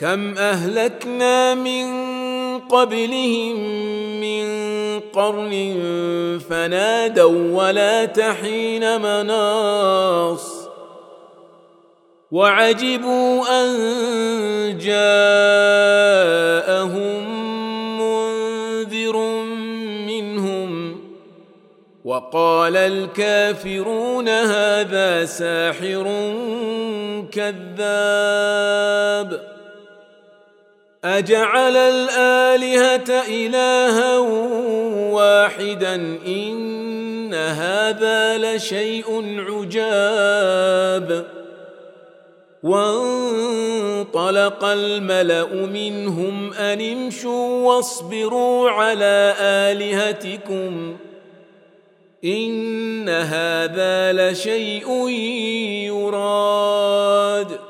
كم أهلكنا من قبلهم من قرن فنادوا ولا تحين مناص وعجبوا أن جاءهم منذر منهم وقال الكافرون هذا ساحر كذاب أجعل الآلهة إلها واحدا إن هذا لشيء عجاب. وانطلق الملأ منهم أن امشوا واصبروا على آلهتكم إن هذا لشيء يراد.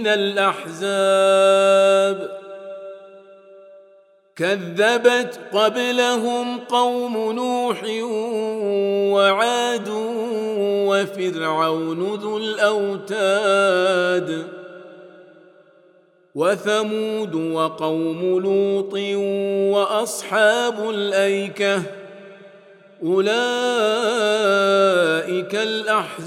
من الأحزاب. كذبت قبلهم قوم نوح وعاد وفرعون ذو الأوتاد وثمود وقوم لوط وأصحاب الأيكة. أولئك الأحزاب.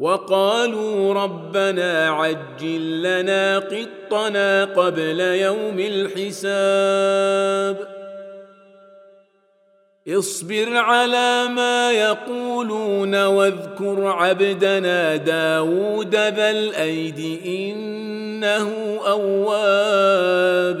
وقالوا ربنا عجل لنا قطنا قبل يوم الحساب. اصبر على ما يقولون واذكر عبدنا داود ذا الأيد إنه أواب.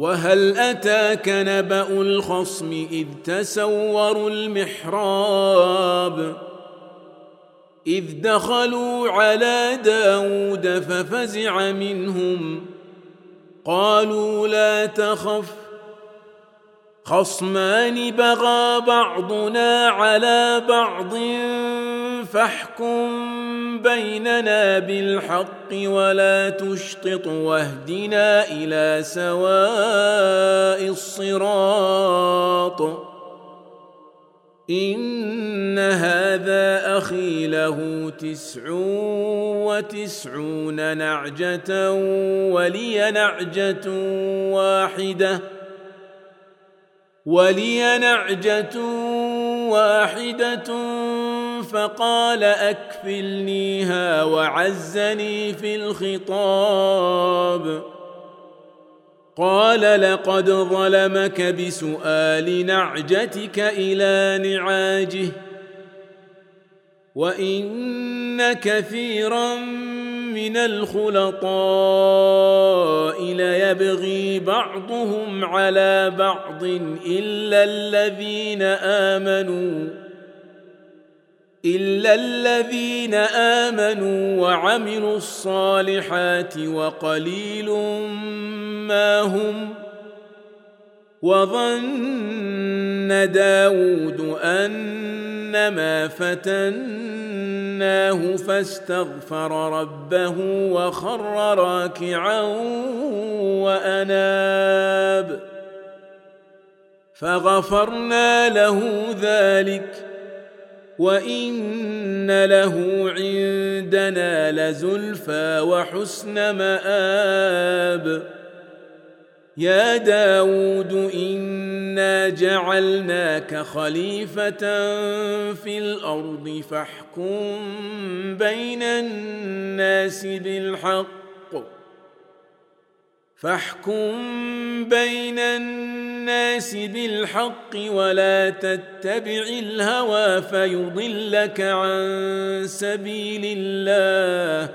وهل أتاك نبأ الخصم إذ تسوروا المحراب إذ دخلوا على داود ففزع منهم قالوا لا تخف خصمان بغى بعضنا على بعض فاحكم بيننا بالحق ولا تشطط واهدنا إلى سواء الصراط. إن هذا أخي له تسع وتسعون نعجة ولي نعجة واحدة. ولي نعجة واحدة فقال أكفلنيها وعزني في الخطاب قال لقد ظلمك بسؤال نعجتك إلى نعاجه وان كثيرا من الخلطاء ليبغي بعضهم على بعض إلا الذين آمنوا إلا الذين آمنوا وعملوا الصالحات وقليل ما هم وظن داود أنما فتناه فاستغفر ربه وخر راكعا وأناب فغفرنا له ذلك وإن له عندنا لزلفى وحسن مآب يا داود انا جعلناك خليفه في الأرض فاحكم بين الناس بالحق فاحكم بين الناس بالحق ولا تتبع الهوى فيضلك عن سبيل الله.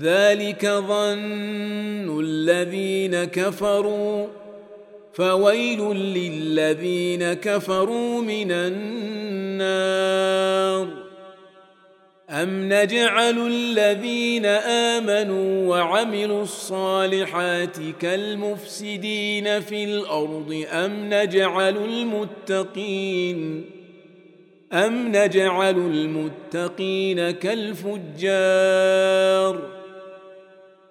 ذلك ظن الذين كفروا فويل للذين كفروا من النار أم نجعل الذين آمنوا وعملوا الصالحات كالمفسدين في الأرض أم نجعل المتقين أم نجعل المتقين كالفجار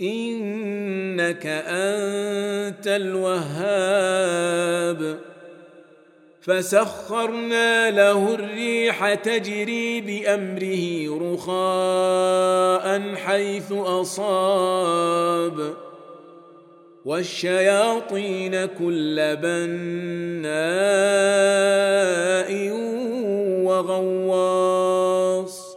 إنك أنت الوهاب. فسخرنا له الريح تجري بأمره رخاء حيث أصاب. والشياطين كل بناء وغواص.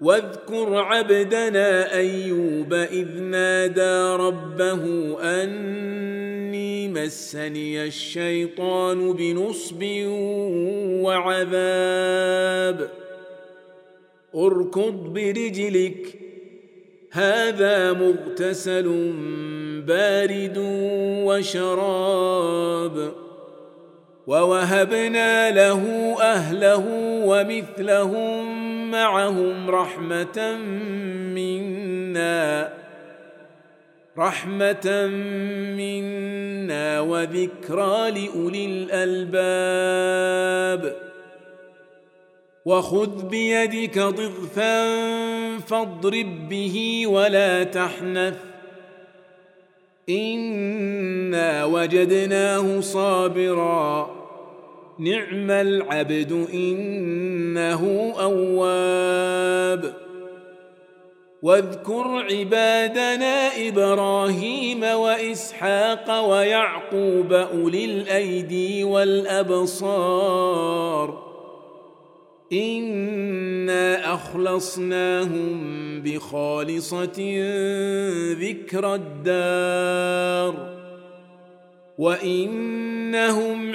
واذكر عبدنا أيوب إذ نادى ربه أني مسني الشيطان بنصب وعذاب. اركض برجلك هذا مغتسل بارد وشراب. ووهبنا له أهله ومثلهم معهم رحمة منا رحمة منا وذكرى لأولي الألباب. وخذ بيدك ضغثا فاضرب به ولا تحنث. إنا وجدناه صابرا. نعم العبد إنه أواب. واذكر عبادنا إبراهيم وإسحاق ويعقوب أولي الأيدي والأبصار. إنا أخلصناهم بخالصة ذكر الدار. وإنهم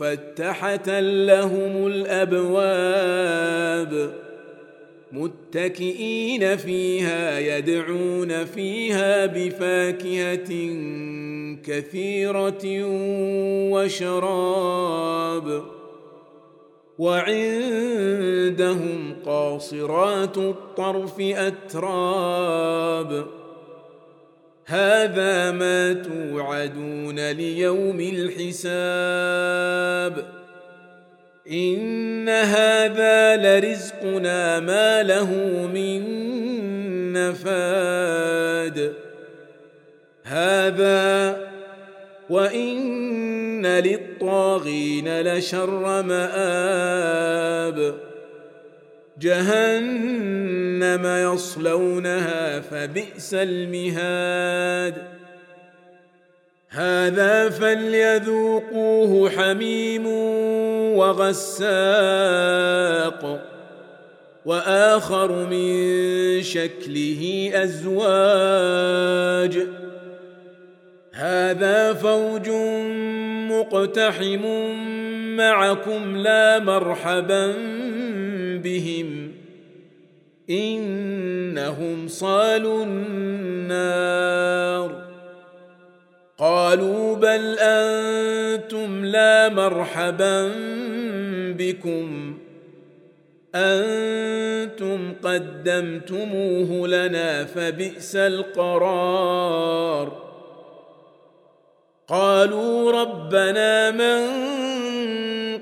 مفتحة لهم الأبواب. متكئين فيها يدعون فيها بفاكهة كثيرة وشراب. وعندهم قاصرات الطرف أتراب. هذا ما توعدون ليوم الحساب. إن هذا لرزقنا ما له من نفاد. هذا وإن للطاغين لشر مآب. جهنم يصلونها فبئس المهاد. هذا فليذوقوه حميم وغساق وآخر من شكله أزواج. هذا فوج مقتحم معكم لا مرحبا بهم إنهم صالوا النار. قالوا بل أنتم لا مرحبا بكم. أنتم قدمتموه لنا فبئس القرار. قالوا ربنا من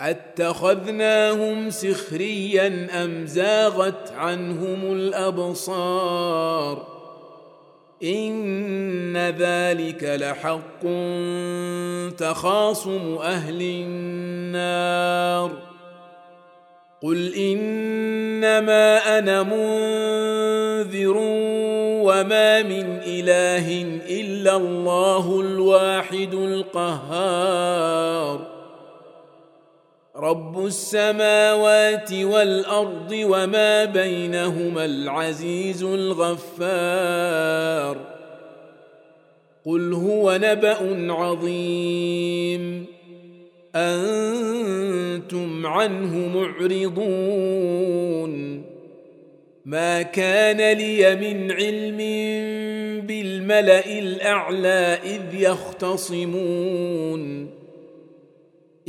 أتخذناهم سخريا أم زاغت عنهم الأبصار؟ إن ذلك لحق تخاصم أهل النار. قل إنما أنا منذر وما من إله إلا الله الواحد القهار. رب السماوات والارض وما بينهما العزيز الغفار قل هو نبا عظيم أنتم عنه معرضون ما كان لي من علم بالملا الاعلى اذ يختصمون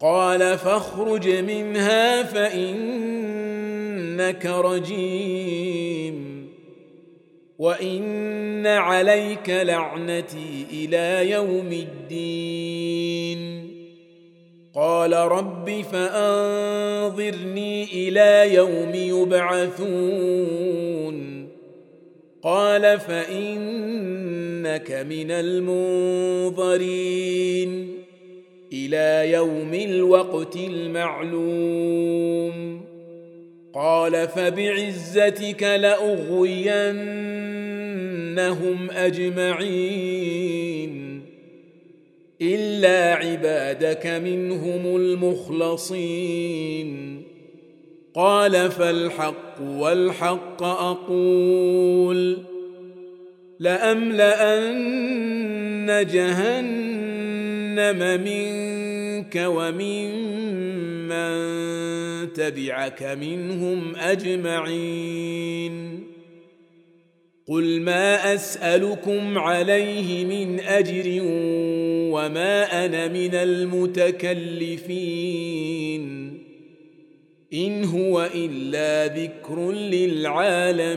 قال فاخرج منها فإنك رجيم وإن عليك لعنتي إلى يوم الدين. قال رب فأنظرني إلى يوم يبعثون. قال فإنك من المنظرين. إلى يوم الوقت المعلوم. قال فبعزتك لأغوينهم أجمعين. إلا عبادك منهم المخلصين. قال فالحق والحق أقول. لأملأن جهنم منك ومن من تبعك منهم أجمعين. قل ما أسألكم عليه من أجر وما أنا من المتكلفين. إن هو إلا ذكر للعالمين.